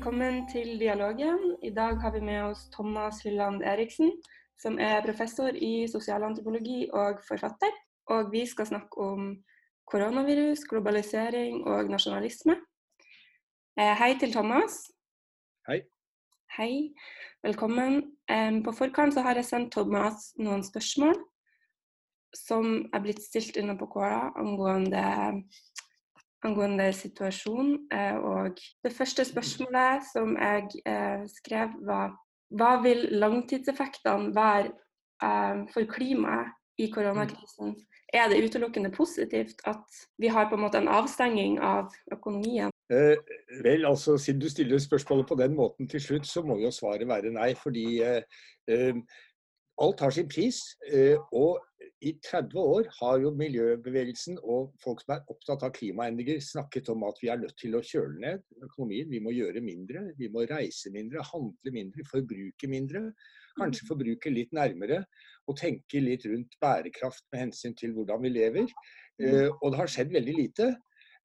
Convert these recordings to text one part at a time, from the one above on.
Velkommen til dialogen. I dag har vi med oss Thomas Hylland Eriksen, som er professor i sosialantropologi og forfatter. Og vi skal snakke om koronavirus, globalisering og nasjonalisme. Eh, hei til Thomas. Hei. Hei. Velkommen. På forkant så har jeg sendt Thomas noen spørsmål som er blitt stilt inne på Kåra angående angående situasjonen. Eh, og det første spørsmålet som jeg eh, skrev, var hva vil langtidseffektene være eh, for klimaet i koronakrisen? Er det utelukkende positivt at vi har på en måte en avstenging av økonomien? Eh, vel, altså Siden du stiller spørsmålet på den måten til slutt, så må jo svaret være nei. Fordi eh, alt har sin pris. og i 30 år har jo miljøbevegelsen og folk som er opptatt av klimaendringer, snakket om at vi er nødt til å kjøle ned økonomien. Vi må gjøre mindre. Vi må reise mindre, handle mindre, forbruke mindre. Kanskje mm. forbruke litt nærmere og tenke litt rundt bærekraft med hensyn til hvordan vi lever. Mm. Eh, og det har skjedd veldig lite.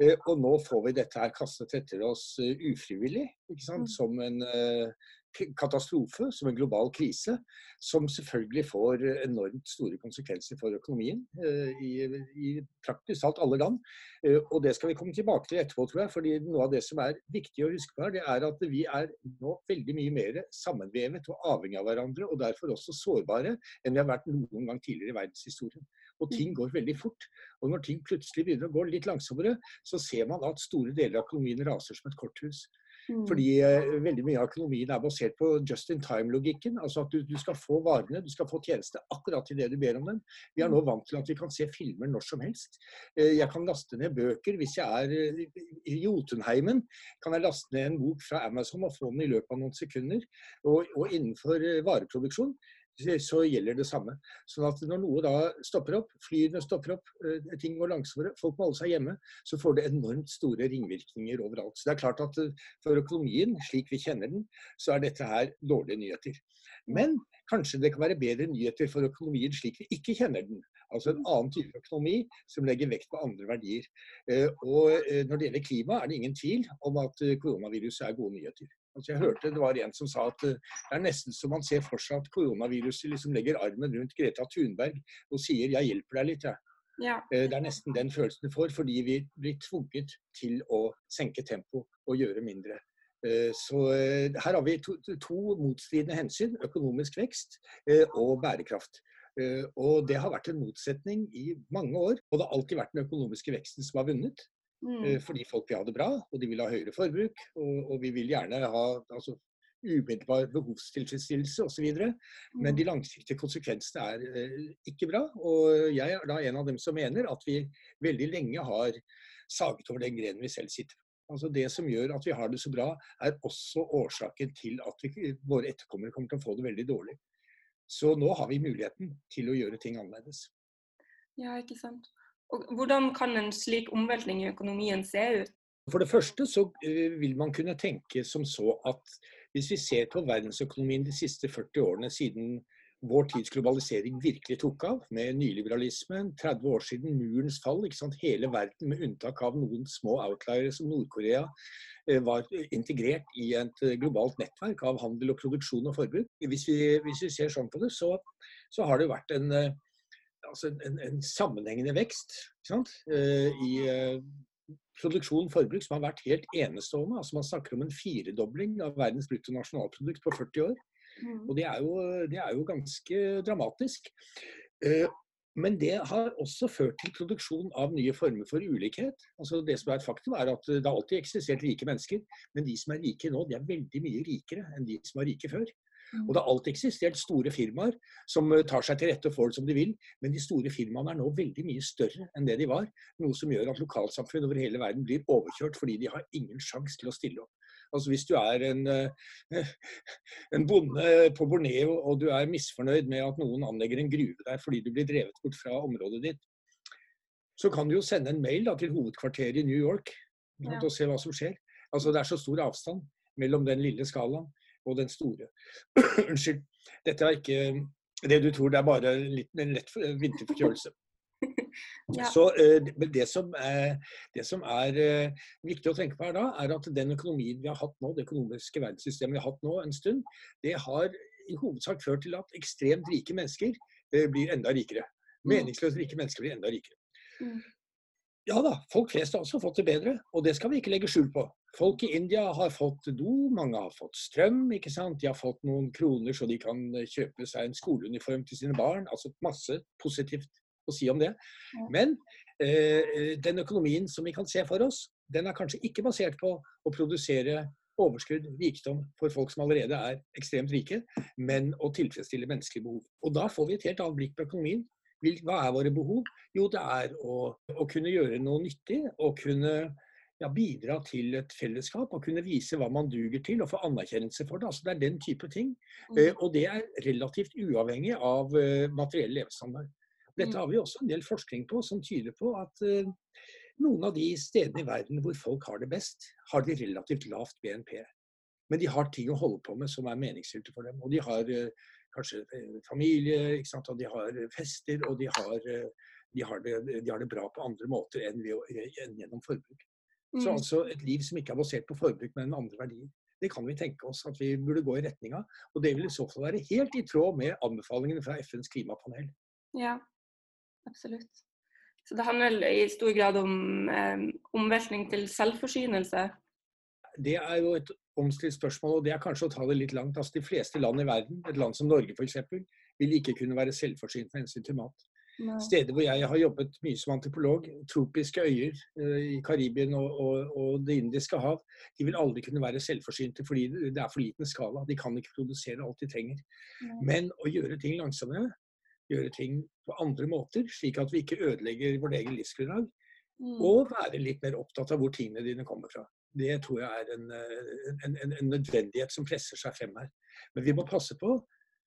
Eh, og nå får vi dette her kastet etter oss ufrivillig, ufrivillig, sant, som en katastrofe, som en global krise, som selvfølgelig får enormt store konsekvenser for økonomien eh, i, i praktisk talt alle land. Eh, og det skal vi komme tilbake til etterpå, tror jeg. fordi noe av det som er viktig å huske på her, det er at vi er nå veldig mye mer sammenvevet og avhengig av hverandre, og derfor også sårbare enn vi har vært noen gang tidligere i verdenshistorien. Og ting går veldig fort. Og når ting plutselig begynner å gå litt langsommere, så ser man at store deler av økonomien raser som et korthus. Mm. Fordi uh, veldig mye av økonomien er basert på just in time-logikken. Altså at du, du, skal få varene, du skal få tjenester akkurat til det du ber om dem. Vi er nå mm. vant til at vi kan se filmer når som helst. Uh, jeg kan laste ned bøker. Hvis jeg er uh, i Jotunheimen, kan jeg laste ned en bok fra Amazon og få den i løpet av noen sekunder. Og, og innenfor vareproduksjon så gjelder det samme. Sånn at når noe da stopper opp, flyene stopper opp, eh, ting går langsommere, folk må holde seg hjemme, så får det enormt store ringvirkninger overalt. Så det er klart at eh, for økonomien, slik vi kjenner den, så er dette her dårlige nyheter. Men kanskje det kan være bedre nyheter for økonomien slik vi ikke kjenner den. Altså en annen type økonomi som legger vekt på andre verdier. Eh, og når det gjelder klima, er det ingen tvil om at koronaviruset er gode nyheter. Altså jeg hørte det var en som sa at eh, det er nesten så man ser for seg at koronaviruset liksom legger armen rundt Greta Thunberg og sier 'jeg hjelper deg litt', jeg. Ja. Eh, det er nesten den følelsen du får, fordi vi blir tvunget til å senke tempo og gjøre mindre. Eh, så her har vi to, to motstridende hensyn. Økonomisk vekst og bærekraft. Og det har vært en motsetning i mange år. Og det har alltid vært den økonomiske veksten som har vunnet. Mm. Eh, fordi folk vil ha det bra, og de vil ha høyere forbruk. Og, og vi vil gjerne ha altså, umiddelbar behovstilfredsstillelse osv. Men mm. de langsiktige konsekvensene er eh, ikke bra. Og jeg er da en av dem som mener at vi veldig lenge har saget over den grenen vi selv sitter på. Altså Det som gjør at vi har det så bra, er også årsaken til at vi, våre etterkommere kommer til å få det veldig dårlig. Så nå har vi muligheten til å gjøre ting annerledes. Ja, ikke sant. Og hvordan kan en slik omveltning i økonomien se ut? For det første så eh, vil man kunne tenke som så at hvis vi ser på verdensøkonomien de siste 40 årene siden vår tids globalisering virkelig tok av, med nyliberalismen, 30 år siden murens fall, hele verden med unntak av noen små outliere som Nord-Korea, eh, var integrert i et globalt nettverk av handel og produksjon og forbruk. Hvis vi, hvis vi ser sånn på det, så, så har det vært en eh, altså en, en, sammenhengende vekst uh, i uh, produksjon forbruk som har vært helt enestående. Altså Man snakker om en firedobling av verdens bruttonasjonalprodukt på 40 år. Mm. Og det er, jo, det er, jo, ganske dramatisk. Uh, men det har også ført til produksjon av nye former for ulikhet. Altså det som er et faktum er at Det har alltid eksistert rike mennesker, men de som er rike nå, de er veldig mye rikere enn de som var rike før. Og det har alltid eksistert store firmaer som eh, tar seg til rette får det som de vil, men de store firmaene er nå veldig mye større enn det de var. Noe som gjør at lokalsamfunn over hele verden blir overkjørt fordi de har ingen sjanse til å stille opp. Altså Hvis du er en, eh, en, bonde på Borneo og du er misfornøyd med at noen anlegger en gruve der fordi du blir drevet bort fra området ditt, så kan du jo sende en mail da, til hovedkvarteret i New York ja. og se hva som skjer. Altså Det er så stor avstand mellom den lille skalaen og den store. Unnskyld. Dette er ikke det du tror, det er bare litt, en lett vinterforkjølelse. Ja. Så eh, det, det, som er, det som er eh, viktig å tenke på her da, er at den økonomien vi har hatt nå, det økonomiske verdenssystemet vi har hatt nå en stund, det har i hovedsak ført til at ekstremt rike mennesker eh, blir enda rikere. Mm. Meningsløst rike mennesker blir enda rikere. Mm. Ja da, folk flest har også fått det bedre, og det skal vi ikke legge skjul på. Folk i India har fått do, mange har fått strøm, ikke sant. De har fått noen kroner så de kan eh, kjøpe seg en skoleuniform til sine barn. Altså masse positivt å si om det. Men eh, den økonomien som vi kan se for oss, den er kanskje ikke basert på å produsere overskudd, rikdom, for folk som allerede er ekstremt rike, men å tilfredsstille menneskelige behov. Og da får vi et helt annet blikk på økonomien. Hva er våre behov? Jo, det er å, å kunne gjøre noe nyttig. Å kunne ja, bidra til et fellesskap og kunne vise hva man duger til, og få anerkjennelse for det. Altså, det er den type ting. Mm. Eh, og det er relativt uavhengig av eh, materiell levestandard. Dette Mm. har vi også en del forskning på som tyder på at eh, noen av de stedene i verden hvor folk har det best, har de relativt lavt BNP. Men de har ting å holde på med som er meningsfylte for dem. Og de har eh, kanskje eh, familie, og de har eh, fester, og de har, de, har det, de har det bra på andre måter enn, ved, enn gjennom forbruk. Så Mm. altså et liv som ikke er basert på forbruk, men andre verdier. Det kan vi tenke oss at vi burde gå i retning av. Og det vil i så fall være helt i tråd med anbefalingene fra FNs klimapanel. Ja, absolutt. Så det handler i stor grad om eh, omveltning til selvforsynelse. Det er jo et omstridt spørsmål, og det er kanskje å ta det litt langt. Altså, de fleste land i verden, et land som Norge f.eks., vil ikke kunne være selvforsynt med hensyn til mat. Nei. Steder hvor jeg har jobbet mye som antropolog, tropiske øyer eh, i Karibien og, og, og Det indiske hav, de vil aldri kunne være selvforsynte fordi det er for liten skala. De kan ikke produsere alt de trenger. Nei. Men å gjøre ting langsommere, gjøre ting på andre måter, slik at vi ikke ødelegger vårt eget livsgrunnlag, Mm. og være litt mer opptatt av hvor tingene dine kommer fra. Det tror jeg er en, eh, en, en, en nødvendighet som presser seg frem her. Men vi må passe på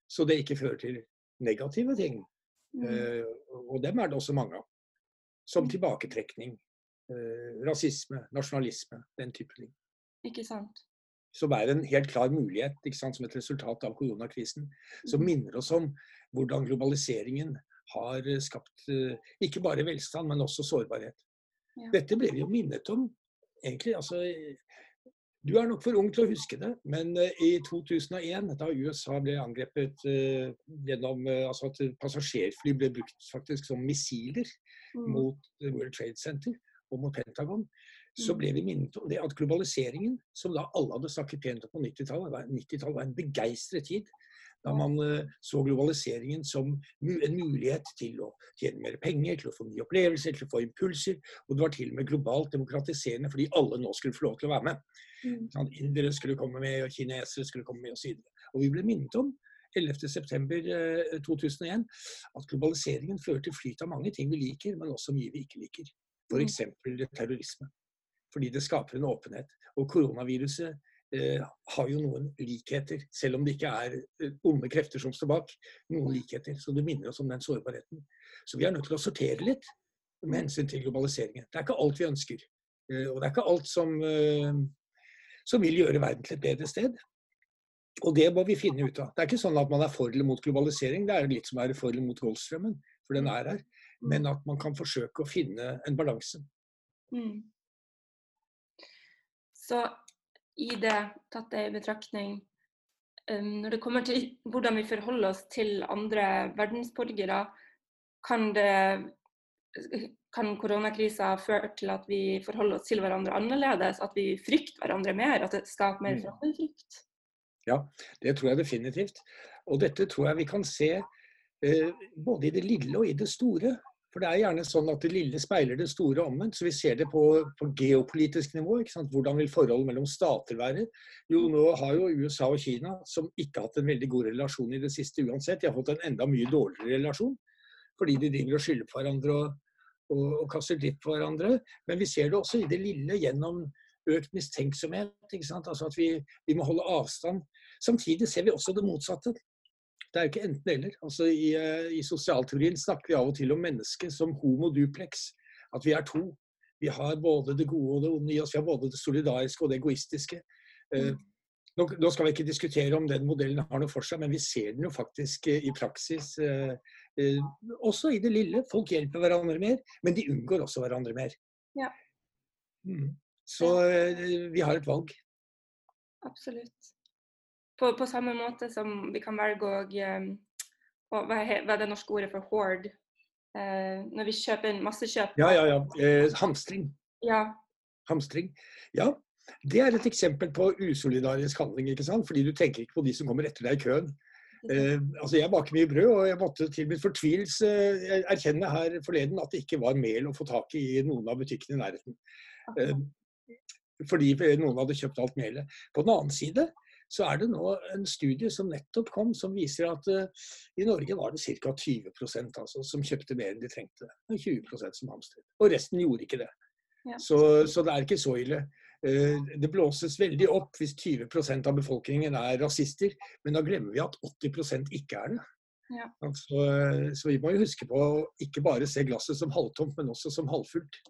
så det ikke fører til negative ting. Mm. Eh, og dem er det også mange av. Som Mm. tilbaketrekning, eh, rasisme, nasjonalisme, den type ting. Ikke sant. Som er en helt klar mulighet sant, som et resultat av koronakrisen. Som Mm. minner oss om hvordan globaliseringen har eh, skapt ikke bare velstand, men også sårbarhet. Ja. Dette ble vi jo minnet om egentlig. altså du er nok for ung til å huske det, men eh, i 2001, da USA ble angrepet eh, gjennom eh, altså at passasjerfly ble brukt faktisk som missiler Mm. mot World Trade Center og mot Pentagon, så Mm. ble vi minnet om det at globaliseringen, som da alle hadde snakket pent om på 90-tallet, var, 90 var en begeistret tid. Da man eh, så globaliseringen som en mulighet til å tjene mer penger, til å få nye opplevelser, til å få impulser. Og det var til og med globalt demokratiserende fordi alle nå skulle få lov til å være med. Mm. Indere skulle komme med, og kinesere skulle komme med osv. Og vi ble minnet om 11.9.2001 at globaliseringen fører til flyt av mange ting vi liker, men også mye vi ikke liker. F.eks. terrorisme. Fordi det skaper en åpenhet. Og koronaviruset eh, har jo noen likheter, selv om det ikke er eh, onde krefter som står bak. Noen likheter, Så det minner oss om den sårbarheten. Så vi er nødt til å sortere litt med hensyn til globaliseringen. Det er ikke alt vi ønsker. Eh, og det er ikke alt som, eh, som vil gjøre verden til et bedre sted. Og det må vi finne ut av. Det er ikke sånn at man er for eller mot globalisering. Det er litt som å være for eller mot Golfstrømmen, for den er her. Men at man kan forsøke å finne en balanse. Mm. Så i det, tatt det i betraktning, um, når det kommer til hvordan vi forholder oss til andre verdensborgere, kan det kan koronakrisa føre til at vi forholder oss til hverandre annerledes? At vi frykter hverandre mer? At det skaper mer Mm. fremmedfrykt? Ja, det tror jeg definitivt. Og dette tror jeg vi kan se eh, både i det lille og i det store. For det er gjerne sånn at det lille speiler det store omvendt. Så vi ser det på, på geopolitisk nivå. ikke sant? Hvordan vil forholdet mellom stater være? Jo, nå har jo USA og Kina, som ikke har hatt en veldig god relasjon i det siste uansett, de har fått en enda mye dårligere relasjon. Fordi de driver og skylder på hverandre og, og, og kaster dritt på hverandre. Men vi ser det også i det lille gjennom økt mistenksomhet. ikke sant? Altså at vi, vi må holde avstand. Samtidig ser vi også det motsatte. Det er jo ikke enten-eller. Altså I, eh, i sosialteorien snakker vi av og til om mennesket som homo duplex. At vi er to. Vi har både det gode og det onde i oss. Vi har både det solidariske og det egoistiske. Eh, nå, nå, skal vi ikke diskutere om den modellen har noe for seg, men vi ser den jo faktisk i praksis. Eh, eh, også i det lille. Folk hjelper hverandre mer, men de unngår også hverandre mer. Ja. Mm. Så eh, vi har et valg. Absolutt. På, på, samme måte som vi kan velge å hva er det norske ordet for hoard? Eh, når vi kjøper en massekjøp. Ja, ja, ja. Eh, hamstring. Ja. Hamstring. Ja, det er et eksempel på usolidarisk handling. ikke sant? Fordi du tenker ikke på de som kommer etter deg i køen. Eh, altså Jeg baker mye brød, og jeg måtte til min fortvilelse eh, erkjenne her forleden at det ikke var mel å få tak i i noen av butikkene i nærheten. Eh, fordi noen hadde kjøpt alt melet. På den annen side så er det nå en studie som nettopp kom, som viser at uh, i Norge var det ca. 20% altså, som kjøpte mer enn de trengte. 20% som hamstret. Og resten gjorde ikke det. Ja. Så, så, det er ikke så ille. Uh, det blåses veldig opp hvis 20% av befolkningen er rasister, men da glemmer vi at 80% ikke er det. Ja. Altså, så vi må jo huske på å ikke bare se glasset som halvtomt, men også som halvfullt.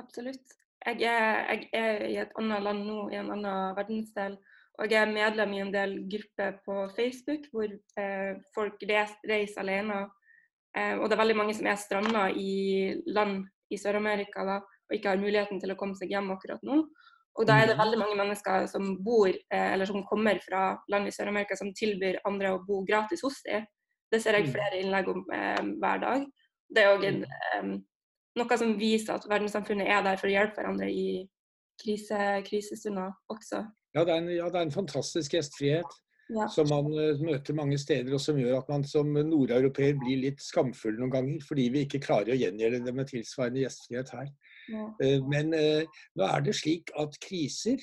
Absolutt. Jeg er, jeg er, i et annet land nå, i en annen verdensdel, og jeg er medlem i en del grupper på Facebook hvor eh, folk reiser alene. Eh, og det er veldig mange som er stranda i land i Sør-Amerika og ikke har muligheten til å komme seg hjem akkurat nå. Og da er det mm. veldig mange mennesker som bor, eh, eller som kommer fra land i Sør-Amerika som tilbyr andre å bo gratis hos dem. Det ser jeg mm. flere innlegg om eh, hver dag. Det er òg mm. noe som viser at verdenssamfunnet er der for å hjelpe hverandre i krise, krisestunder også. Ja det, en, ja, det er en, fantastisk gjestfrihet ja. som man uh, møter mange steder, og som gjør at man som nordeuropeer blir litt skamfull noen ganger, fordi vi ikke klarer å gjengjelde det med tilsvarende gjestfrihet her. Ja. Uh, men uh, nå er det slik at kriser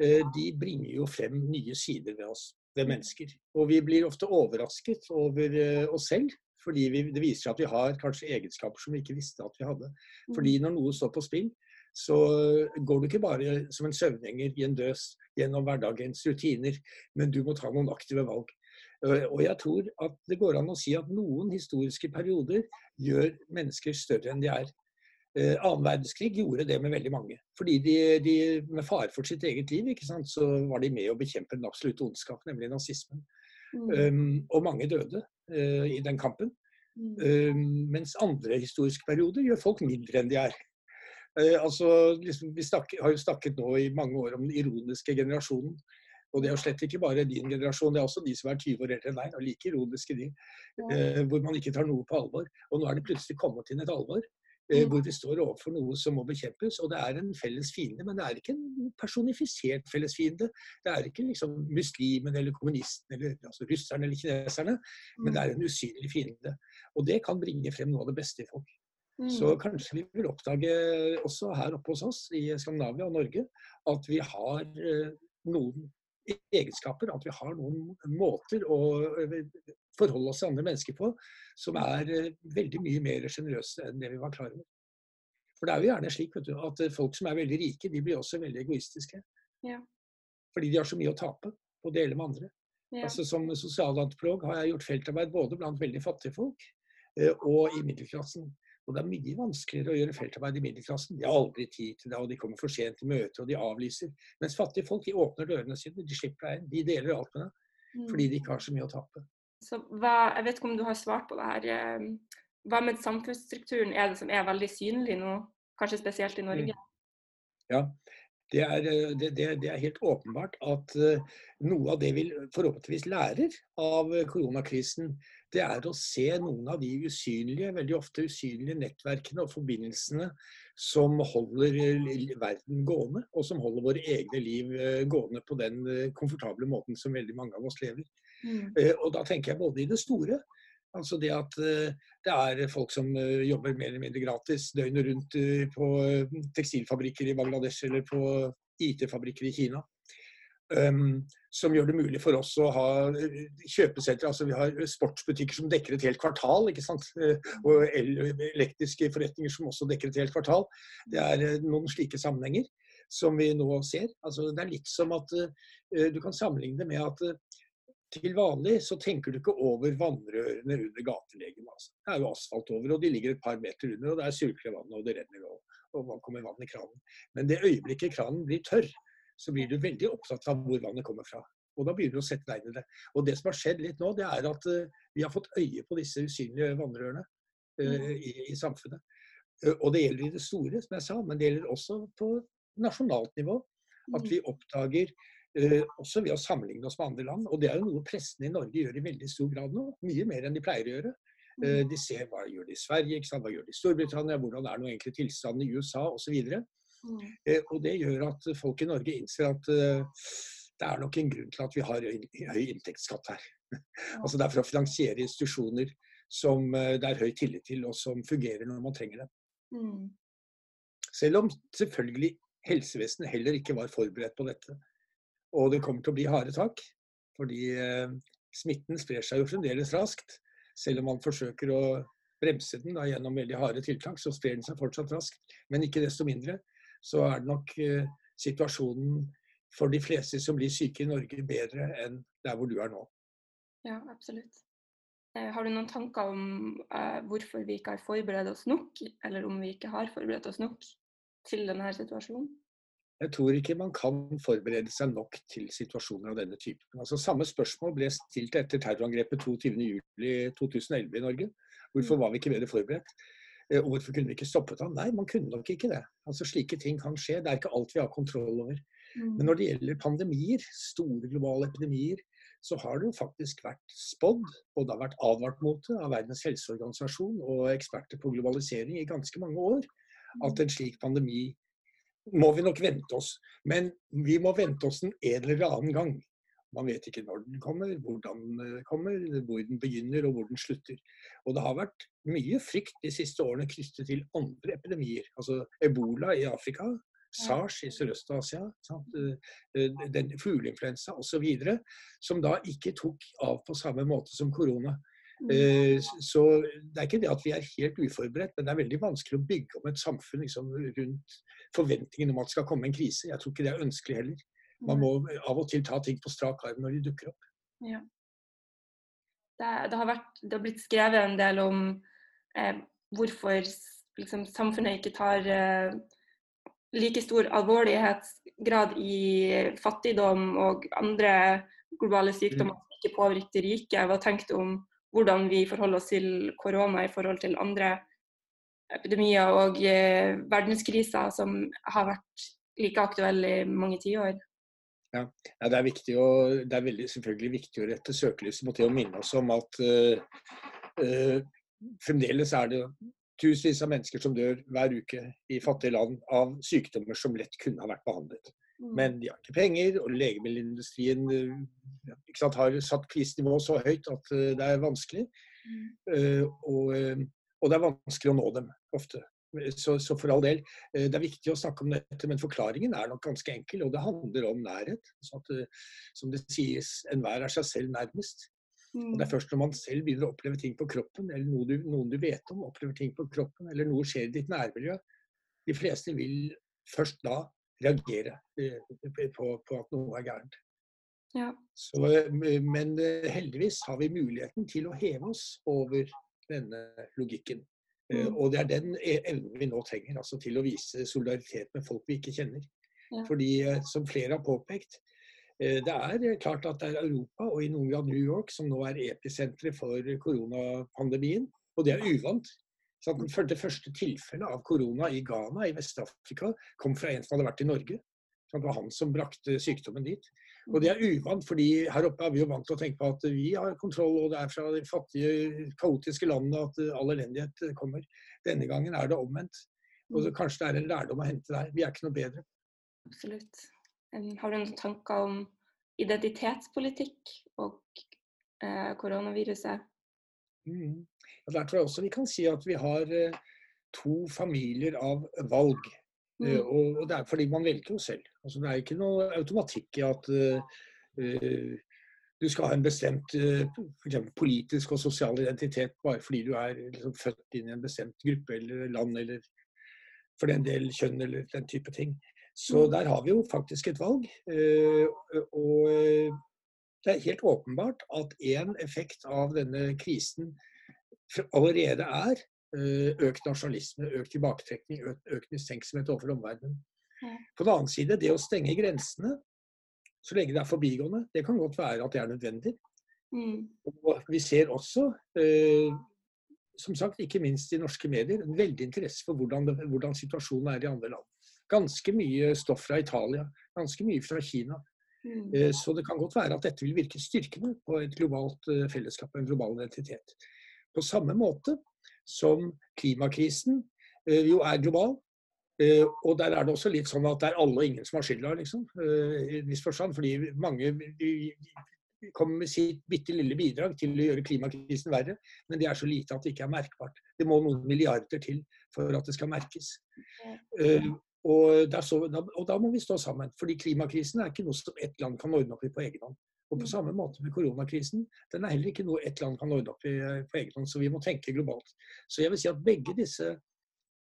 de bringer jo frem nye sider ved oss, ved mennesker. Og vi blir ofte overrasket over oss selv. Fordi vi, det viser seg at vi har kanskje egenskaper som vi ikke visste at vi hadde. Mm. Fordi når noe står på spill, så går du ikke bare som en søvngjenger i en døs gjennom hverdagens rutiner, men du må ta noen aktive valg. Eh, og jeg tror at det går an å si at noen historiske perioder gjør mennesker større enn de er. Eh, annen verdenskrig gjorde det med veldig mange. Fordi de, de med fare for sitt eget liv ikke sant, så var de med å bekjempe den absolutte ondskap, nemlig nazismen. Mm. Um, og mange døde uh, i den kampen. Mm. Um, mens andre historiske perioder gjør folk mindre enn de er. Eh, altså, liksom, vi snakker, har jo snakket nå i mange år om den ironiske generasjonen. Og det er jo slett ikke bare din generasjon, det er også de som er 20 år eldre enn deg. og like ironiske de. Eh, hvor man ikke tar noe på alvor. Og nå er det plutselig kommet inn et alvor. Eh, hvor vi står overfor noe som må bekjempes. Og det er en felles fiende, men det er ikke en personifisert felles fiende. Det er ikke liksom muslimen eller kommunisten eller altså russerne eller kineserne, men det er en usynlig fiende. Og det kan bringe frem noe av det beste i folk. Så mm. kanskje vi vil oppdage også her oppe hos oss i Skandinavia og Norge at vi har eh, noen egenskaper, at vi har noen måter å eh, forholde oss til andre mennesker på som er eh, veldig mye mer sjenerøse enn det vi var klar over. For det er jo gjerne slik du, at folk som er veldig rike, de blir også veldig egoistiske. Ja. Fordi de har så mye å tape på å dele med andre. Ja. Altså Som sosialantropolog har jeg gjort feltarbeid både blant veldig fattige folk og i middelklassen. Og det er mye vanskeligere å gjøre feltarbeid i middelklassen. De har aldri tid til det, og de kommer for sent til møter, og de avlyser. Mens fattige folk de åpner dørene sine, de slipper deg inn. De deler alt med deg. Fordi de ikke har så mye å tape. Så hva, jeg vet ikke om du har svart på det her. Eh, hva med samfunnsstrukturen er det som er veldig synlig nå, kanskje spesielt i Norge? Ja, det er, eh, det, det, det er, helt åpenbart at eh, noe av det vi forhåpentligvis lærer av koronakrisen, det er å se noen av de usynlige, veldig ofte usynlige nettverkene og forbindelsene som holder verden gående, og som holder våre egne liv eh, gående på den komfortable måten som veldig mange av oss lever. Mm. Og da tenker jeg både i det store, Altså det at det er folk som jobber mer eller mindre gratis døgnet rundt på tekstilfabrikker i Bangladesh eller på IT-fabrikker i Kina. Um, som gjør det mulig for oss å ha kjøpesentre. Altså vi har sportsbutikker som dekker et helt kvartal. ikke sant? Og elektriske forretninger som også dekker et helt kvartal. Det er noen slike sammenhenger som vi nå ser. Altså det er litt som at uh, du kan sammenligne det med at uh, til vanlig så tenker du ikke over vannrørene under gatelegene. Altså. Det er jo asfalt over, og de ligger et par meter under, og der surkler vannet, og det renner, og, og kommer vann i kranen. Men det øyeblikket kranen blir tørr, så blir du veldig opptatt av hvor vannet kommer fra. Og da begynner du å sette deg inn i det. Og det som har skjedd litt nå, det er at uh, vi har fått øye på disse usynlige vannrørene uh, i, i, samfunnet. Uh, og det gjelder i det store, som jeg sa, men det gjelder også på nasjonalt nivå. At vi oppdager også ved å sammenligne oss med andre land. Og det er jo noe pressene i Norge gjør i veldig stor grad nå. Mye mer enn de pleier å gjøre. De ser hva gjør de i Sverige, hva gjør de i Storbritannia, hvordan er nå egentlig tilstanden i USA osv. Mm. Og det gjør at folk i Norge innser at det er nok en grunn til at vi har høy inntektsskatt her. altså Det er for å finansiere institusjoner som eh, det er høy tillit til, og som fungerer når man trenger dem. Mm. Selv om selvfølgelig helsevesenet heller ikke var forberedt på dette. Og det kommer til å bli harde tak, fordi eh, smitten sprer seg jo fremdeles raskt. Selv om man forsøker å bremse den da, gjennom veldig harde tiltak, så sprer den seg fortsatt raskt. Men ikke desto mindre så er det nok eh, situasjonen for de fleste som blir syke i Norge, bedre enn der hvor du er nå. Ja, absolutt. Eh, har du noen tanker om uh, hvorfor vi ikke har forberedt oss nok, eller om vi ikke har forberedt oss nok til denne situasjonen? Jeg tror ikke man kan forberede seg nok til situasjoner av denne typen. Altså, samme spørsmål ble stilt etter terrorangrepet 22.07.2011 i Norge. Hvorfor mm. var vi ikke bedre forberedt? Eh, og hvorfor kunne vi ikke stoppet ham? Nei, man kunne nok ikke det. Altså, slike ting kan skje. Det er ikke alt vi har kontroll over. Men mm. når det gjelder pandemier, store globale epidemier, så har det jo faktisk vært spådd, og det har vært advart mot det av Verdens helseorganisasjon og eksperter på globalisering i ganske mange år, at mm. en slik pandemi må vi nok vente oss. Men vi må vente oss den en eller annen gang. Man vet ikke når den kommer, hvordan den kommer, hvor den begynner og hvor den slutter. Og det har vært mye frykt de siste årene knyttet til andre epidemier. Altså ebola i Afrika SARS i Sørøst-Asia, eh, fugleinfluensa osv., som da ikke tok av på samme måte som korona. Mm. Eh, så det er ikke det at vi er helt uforberedt, men det er veldig vanskelig å bygge om et samfunn liksom, rundt forventningen om at det skal komme en krise. Jeg tror ikke det er ønskelig heller. Man må av og til ta ting på strak arm når de dukker opp. Ja. Det, det, har vært, det, har blitt skrevet en del om eh, hvorfor liksom, samfunnet ikke tar eh, like stor alvorlighetsgrad i fattigdom og andre globale sykdommer mm. som ikke påvirker de rike. Hva tenkte du om hvordan vi forholder oss til korona i forhold til andre epidemier og eh, verdenskriser som har vært like aktuelle i mange tiår? Ja, ja, det er viktig å, det er veldig, selvfølgelig viktig å rette søkelyset mot det å minne oss om at uh, uh, fremdeles er det tusenvis av mennesker som dør hver uke i fattige land av sykdommer som lett kunne ha vært behandlet. Mm. Men de har ikke penger, og legemiddelindustrien eh, sant, har satt prisnivået så høyt at eh, det er vanskelig. Mm. Uh, og, og, det er vanskelig å nå dem ofte. Så, så, for all del, det er viktig å snakke om dette, men forklaringen er nok ganske enkel. Og det handler om nærhet. Så at, som det sies, enhver er seg selv nærmest. Og Det er mm. først når man selv begynner å oppleve ting på kroppen, eller noe du, noen du vet om opplever ting på kroppen, eller noe skjer i ditt nærmiljø, de fleste vil først da reagere eh, på, på at noe er gærent. Ja. Så, eh, men eh, heldigvis har vi muligheten til å heve oss over denne logikken. Mm. Og det er den e, evnen vi nå trenger, altså til å vise solidaritet med folk vi ikke kjenner. Ja. Fordi, som flere har påpekt, det er klart at det er Europa og i noen grad New York som nå er episenteret for koronapandemien. Og det er uvant. Det første tilfellet av korona i Ghana i Vest-Afrika kom fra en som hadde vært i Norge. Det var han som brakte sykdommen dit. Og det er uvant, fordi her oppe er vi jo vant til å tenke på at vi har kontroll, og det er fra de fattige, kaotiske landene at all elendighet kommer. Denne gangen er det omvendt. Og kanskje det er en lærdom å hente der. Vi er ikke noe bedre. Absolutt. Har du noen tanker om identitetspolitikk og eh, koronaviruset? Mm. Der tror jeg også vi kan si at vi har eh, to familier av valg. Eh, mm. og, det er fordi man velger jo selv. Altså, det er ikke noe automatikk i at uh, du skal ha en bestemt uh, politisk og sosial identitet bare fordi du er liksom, født inn i en bestemt gruppe eller land, eller for den del kjønn eller den type ting. Så mm. der har vi jo faktisk et valg. Uh, og det er helt åpenbart at en effekt av denne krisen allerede er eh, økt nasjonalisme, økt tilbaketrekning, økt, mistenksomhet overfor omverdenen. På den annen side, det å stenge grensene så lenge det er forbigående, det kan godt være at det er nødvendig. Mm. Og vi ser også, eh, som sagt, ikke minst i norske medier, en veldig interesse for hvordan, hvordan, situasjonen er i andre land. Ganske mye stoff fra Italia, ganske mye fra Kina. Mm. Eh, så det kan godt være at dette vil virke styrkende på et globalt fellesskap fellesskap, en global identitet. På samme måte som klimakrisen eh, jo er global, og der er det også litt sånn at det er alle og ingen som har skylda, liksom. I viss forstand. Fordi mange kommer med sitt bitte lille bidrag til å gjøre klimakrisen verre, men det er så lite at det ikke er merkbart. Det må noen milliarder til for at det skal merkes. Og, så, og, da, må vi stå sammen. fordi klimakrisen er ikke noe som ett land kan ordne opp i på egen hånd. Og på samme måte med koronakrisen. Den er heller ikke noe ett land kan ordne opp i på egen hånd. Så vi må tenke globalt. Så jeg vil si at begge disse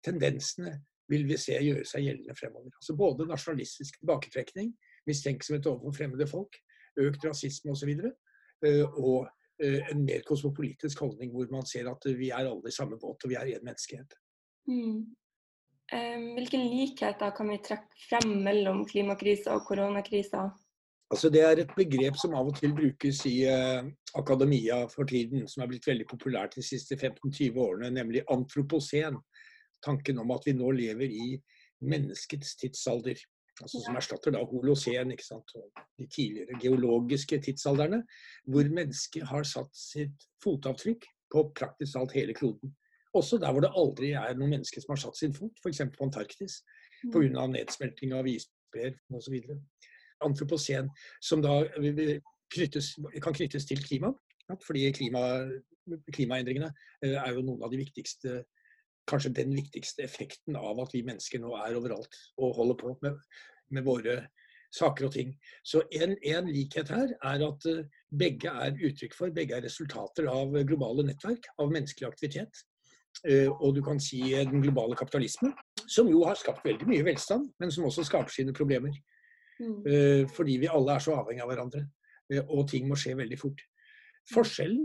tendensene vil vi se gjøre seg gjeldende fremover. Altså Både nasjonalistisk tilbaketrekning, mistenksomhet overfor fremmede folk, økt rasisme osv. Og, eh, og eh, en mer kosmopolitisk holdning hvor man ser at vi er alle i samme båt og vi er én menneskehet. Mm. Hvilke likheter kan vi trekke frem mellom klimakrisa og koronakrisa? Altså Det er et begrep som av og til brukes i eh, akademia for tiden, som er blitt veldig populært de siste 15-20 årene, nemlig antroposen tanken om at vi nå lever i menneskets tidsalder. Altså som erstatter da holocen, ikke sant? og de tidligere geologiske tidsalderne. Hvor mennesket har satt sitt fotavtrykk på praktisk talt hele kloden. Også der hvor det aldri er noen mennesker som har satt sin fot, f.eks. på Antarktis. Pga. Mm. nedsmelting av isbreer osv. Antropocen, som da knyttes, kan knyttes til klima. Fordi klima, klimaendringene eh, er jo noen av de viktigste kanskje den viktigste effekten av at vi mennesker nå er overalt og holder på med, med våre saker og ting. Så en, en, likhet her er at eh, begge er uttrykk for, begge er resultater av globale nettverk, av menneskelig aktivitet. Eh, og du kan si den globale kapitalismen, som jo har skapt veldig mye velstand, men som også skaper sine problemer. Mm. Eh, fordi vi alle er så avhengig av hverandre, og ting må skje veldig fort. Forskjellen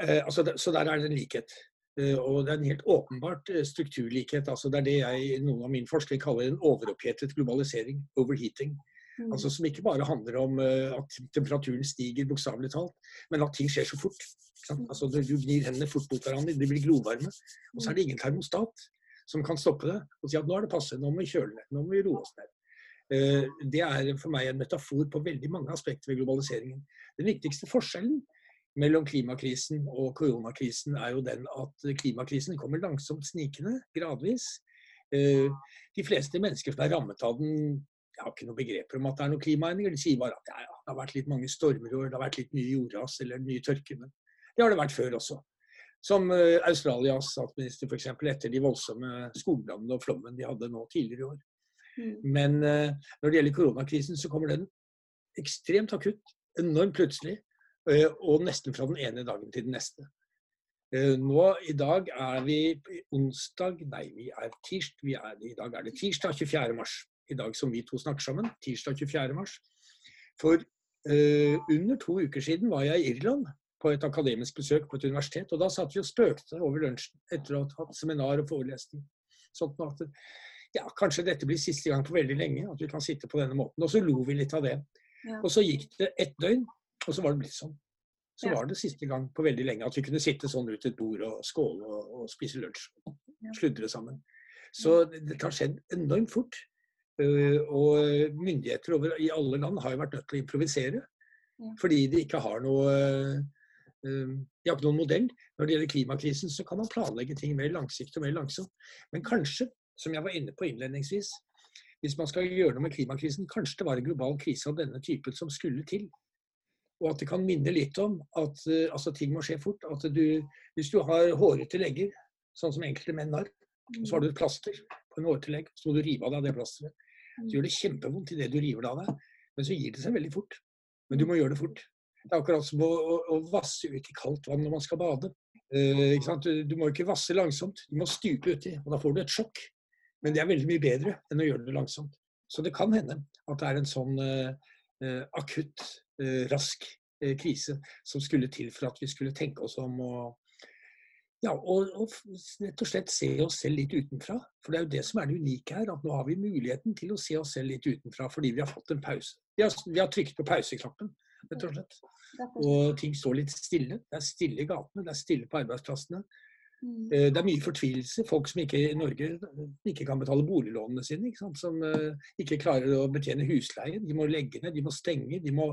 altså, Så der er det en likhet. Eh, og det er en helt åpenbart eh, strukturlikhet. altså Det er det jeg noen av min forskning kaller en overopphetet globalisering. Overheating. Mm. Altså Som ikke bare handler om eh, at temperaturen stiger, bokstavelig talt, men at ting skjer så fort. Mm. Altså Du gnir hendene fort mot hverandre, de blir glovarme. Og så er det ingen termostat som kan stoppe det og si at nå er det passe, nå må vi kjøle ned, nå må vi roe oss ned. Det er for meg en metafor på veldig mange aspekter ved globaliseringen. Den viktigste forskjellen mellom klimakrisen og koronakrisen er jo den at klimakrisen kommer langsomt snikende, gradvis. Eh, de fleste mennesker som er rammet av den, de har ikke noen begreper om at det er noen klimaendringer. De sier bare at ja, ja, det har vært litt mange stormer i år, det har vært litt mye jordras eller mye tørke. Men det har det vært før også. Som eh, Australias statsminister f.eks. etter de voldsomme skogbrannene og flommen de hadde nå tidligere i år. Mm. Men eh, når det gjelder koronakrisen, så kommer den ekstremt akutt, enormt plutselig. Eh, og nesten fra den ene dagen til den neste. Nå i dag er vi onsdag Nei, vi er tirsdag. Vi er, I dag er det tirsdag 24. mars. I dag som vi to snakker sammen. Tirsdag 24. mars. For uh, under to uker siden var jeg i Irland på et akademisk besøk på et universitet. Og da satt vi og spøkte over lunsjen etter å ha hatt seminar og forelesning. Sånn at ja, kanskje dette blir siste gang på veldig lenge at vi kan sitte på denne måten. Og så lo vi litt av det. Ja. Og så gikk det ett døgn, og så var det blitt sånn. Så ja. var det siste gang på veldig lenge at vi kunne sitte sånn ut et bord og skåle og, og spise lunsj. Sludre sammen. Så dette har skjedd enormt fort. Uh, og myndigheter over, i alle land har jo vært nødt til å improvisere. Ja. Fordi de ikke har noe uh, De har ikke noen modell. Når det gjelder klimakrisen, så kan man planlegge ting mer langsiktig og mer langsomt. Men kanskje, som jeg var inne på innledningsvis, hvis man skal gjøre noe med klimakrisen, kanskje det var en global krise av denne typen som skulle til. Og at det kan minne litt om at uh, altså, ting må skje fort. At du, hvis du har hårete legger, sånn som enkelte menn har, så har du et plaster på en hårete legg, så må du rive av deg det plasteret. Så gjør det kjempevondt idet du river det av deg, men så gir det seg veldig fort. Men du må gjøre det fort. Det er akkurat som å, å, å vasse ut i kaldt vann når man skal bade. Uh, du, du, må ikke vasse langsomt, du må stupe uti, og da får du et sjokk. Men det er veldig mye bedre enn å gjøre det langsomt. Så det kan hende at det er en sånn eh, akutt Eh, rask eh, krise som skulle til for at vi skulle tenke oss om å Ja, og, og, rett og slett se oss selv litt utenfra. For det er jo det som er det unike her. At nå har vi muligheten til å se oss selv litt utenfra fordi vi har fått en pause. Vi har, vi har trykt på pauseknappen, rett og slett. Og ting står litt stille. Det er stille i gatene, det er stille på arbeidsplassene. Mm. Eh, det er mye fortvilelse. Folk som ikke i Norge ikke kan betale boliglånene sine. Ikke som uh, ikke klarer å betjene husleien. De må legge ned, de må stenge. De må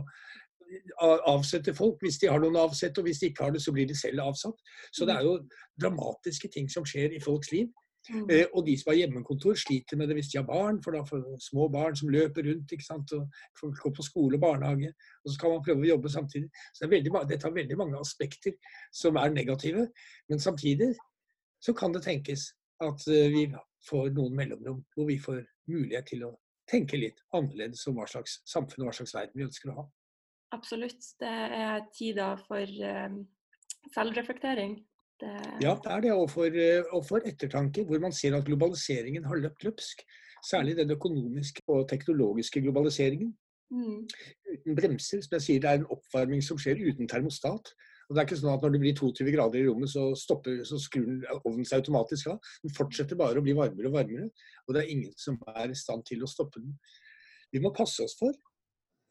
avsette folk hvis de har noen å avsette, og hvis de ikke har det, så blir de selv avsatt. Så det er jo dramatiske ting som skjer i folks liv. Mm. Eh, og de som har hjemmekontor, sliter med det hvis de har barn, for da får små barn som løper rundt. ikke sant, og Folk går på skole og barnehage, og så skal man prøve å jobbe samtidig. Så det veldig, Dette har veldig mange aspekter som er negative. Men samtidig så kan det tenkes at eh, vi får noen mellomrom hvor vi får mulighet til å tenke litt annerledes om hva slags samfunn og hva slags verden vi ønsker å ha. Absolutt. Det er tider for um, selvreflektering. Det... Ja, det er det. Og for, eh, og for, ettertanke, hvor man ser at globaliseringen har løpt løpsk. Særlig den økonomiske og teknologiske globaliseringen. Mm. Uten bremser. Som jeg sier, det er en oppvarming som skjer uten termostat. Og det er ikke sånn at Når det blir 22 grader i rommet, så, stopper, så skrur ovnen seg automatisk av. Den fortsetter bare å bli varmere og varmere. Og det er ingen som er i stand til å stoppe den. Vi må passe oss for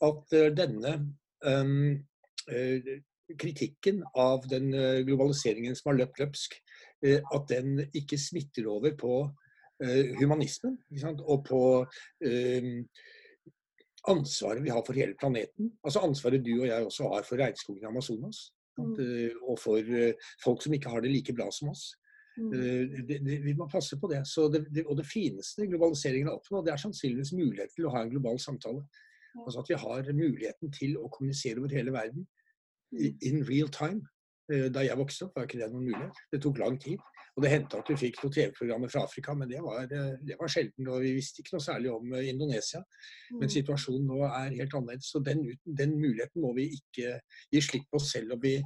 at eh, denne kritikken av den eh, globaliseringen som har løpt løpsk, at den ikke smitter over på humanismen og på um, ansvaret vi har for hele planeten. Altså ansvaret du og jeg også har for regnskogen i Amazonas. Mm. Og for folk som ikke har det like bra som oss. Mm. Vi må passe på det. det. Og det fineste globaliseringen har oppnådd, det er sannsynligvis mulighet til å ha en global samtale. Altså at vi har muligheten til å kommunisere over hele verden in real time. Eh, da jeg vokste opp, var ikke det noen mulighet. Det tok lang tid. Og det hendte at vi fikk noen TV-programmer fra Afrika, men det var, eh, det var sjelden. Og vi visste ikke noe særlig om eh, Indonesia. Men mm. situasjonen nå er helt annerledes. Så den, den muligheten må vi ikke gi slipp på selv om vi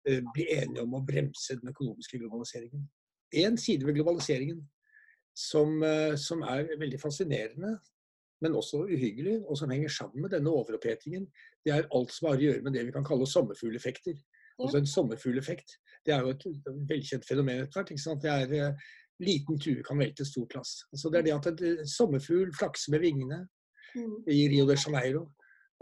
bli enige om å bremse den økonomiske globaliseringen. En side ved globaliseringen som, som er veldig fascinerende, men også uhyggelig, og som henger sammen med denne overopphetingen, det er alt som har å gjøre med det vi kan kalle sommerfugleffekter. Ja. Altså En sommerfugleffekt det er jo et velkjent fenomen etter hvert. Det er uh, Liten tue kan velte stort lass. Altså det er det at en eh, sommerfugl flakser med vingene mm. i Rio de Janeiro,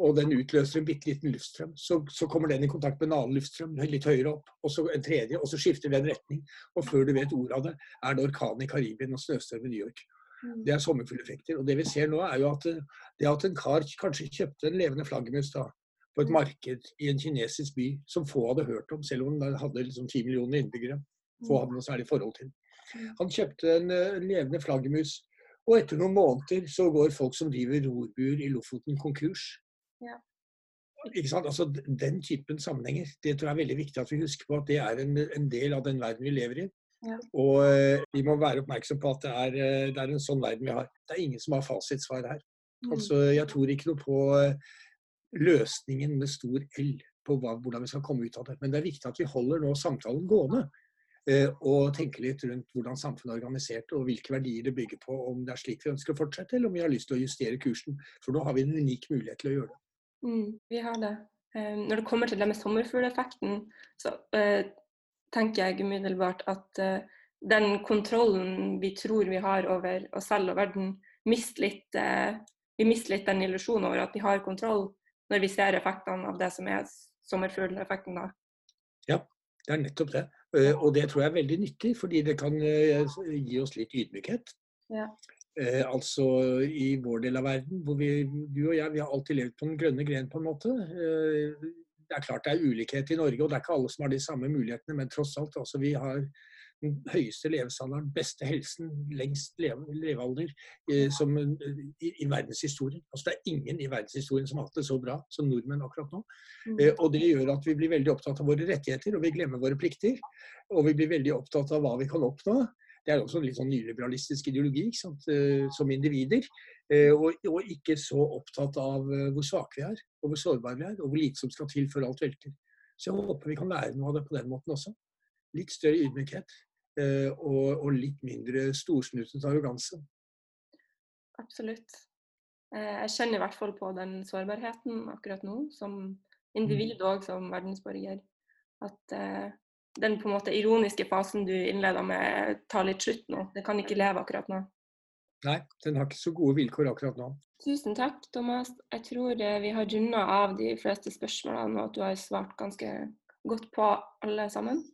og den utløser en bitte liten luftstrøm. Så, så, kommer den i kontakt med en annen luftstrøm litt høyere opp, og så en tredje, og så skifter den retning. Og før du vet ordet av det, er det orkan i Karibia og snøstorm i New York. Mm. Det er sommerfugleffekter. Og det vi ser nå, er jo at det at en kar kanskje kjøpte en levende flaggermus da, på et mm. marked i en kinesisk by som få hadde hørt om, selv om den hadde liksom 10 millioner innbyggere. Få mm. hadde noe særlig forhold til. Han kjøpte en, en eh, levende flaggermus, og etter noen måneder så går folk som driver rorbuer i Lofoten, konkurs. Ja. Ikke sant? Altså, den typen sammenhenger det tror jeg er veldig viktig at vi husker på at det er en, en del av den verden vi lever i. Og eh, vi må være oppmerksom på at det er, eh, det er, en sånn verden vi har. Det er ingen som har fasitsvar her. Mm. Altså, jeg tror ikke noe på eh, løsningen med stor L på hva, hvordan vi skal komme ut av det. Men det er viktig at vi holder nå samtalen gående. Og tenker litt rundt hvordan samfunnet er organisert og hvilke verdier det bygger på. Om det er slik vi ønsker å fortsette, eller om vi har lyst til å justere kursen. For nå har vi en unik mulighet til å gjøre det. Mm, vi har det. Når det kommer til det med sommerfugleffekten, så tenker jeg umiddelbart at uh, den kontrollen vi tror vi har over oss selv og verden, mister litt, uh, vi mister litt den illusjonen over at vi har kontroll, når vi ser effektene av det som er sommerfugleffekten. Ja, det er nettopp det. Uh, og det tror jeg er veldig nyttig, fordi det kan gi oss litt ydmykhet. Ja. Eh, altså i vår del av verden, hvor vi, du og jeg, vi har alltid levd på den grønne gren på en måte. Eh, det er klart det er ulikhet i Norge, og det er ikke alle som har de samme mulighetene, men tross alt, altså vi har den høyeste levestandarden, beste helsen, lengst leve, levealder eh, som, eh, i, i verdenshistorien. Altså, det er ingen i verdenshistorien som har hatt det så bra som nordmenn akkurat nå. Mm. Eh, og Det gjør at vi blir veldig opptatt av våre rettigheter, og vi glemmer våre plikter. Og vi blir veldig opptatt av hva vi kan oppnå. Det er også en litt sånn nyliberalistisk ideologi eh, som individer. Eh, og, og, ikke så opptatt av eh, hvor svake vi er, og hvor sårbare vi er, og hvor lite som skal til før alt velter. Så jeg håper vi kan lære noe av det på den måten også. Litt større ydmykhet. Og, og litt mindre storsnutet arroganse. Absolutt. Jeg kjenner i hvert fall på den sårbarheten akkurat nå, som individ og som verdensborger. At den på en måte ironiske fasen du innleda med, tar litt slutt nå. Den kan ikke leve akkurat nå. Nei, den har ikke så gode vilkår akkurat nå. Tusen takk, Thomas. Jeg tror eh, vi har runda av de fleste spørsmålene, og at du har svart ganske godt på alle sammen.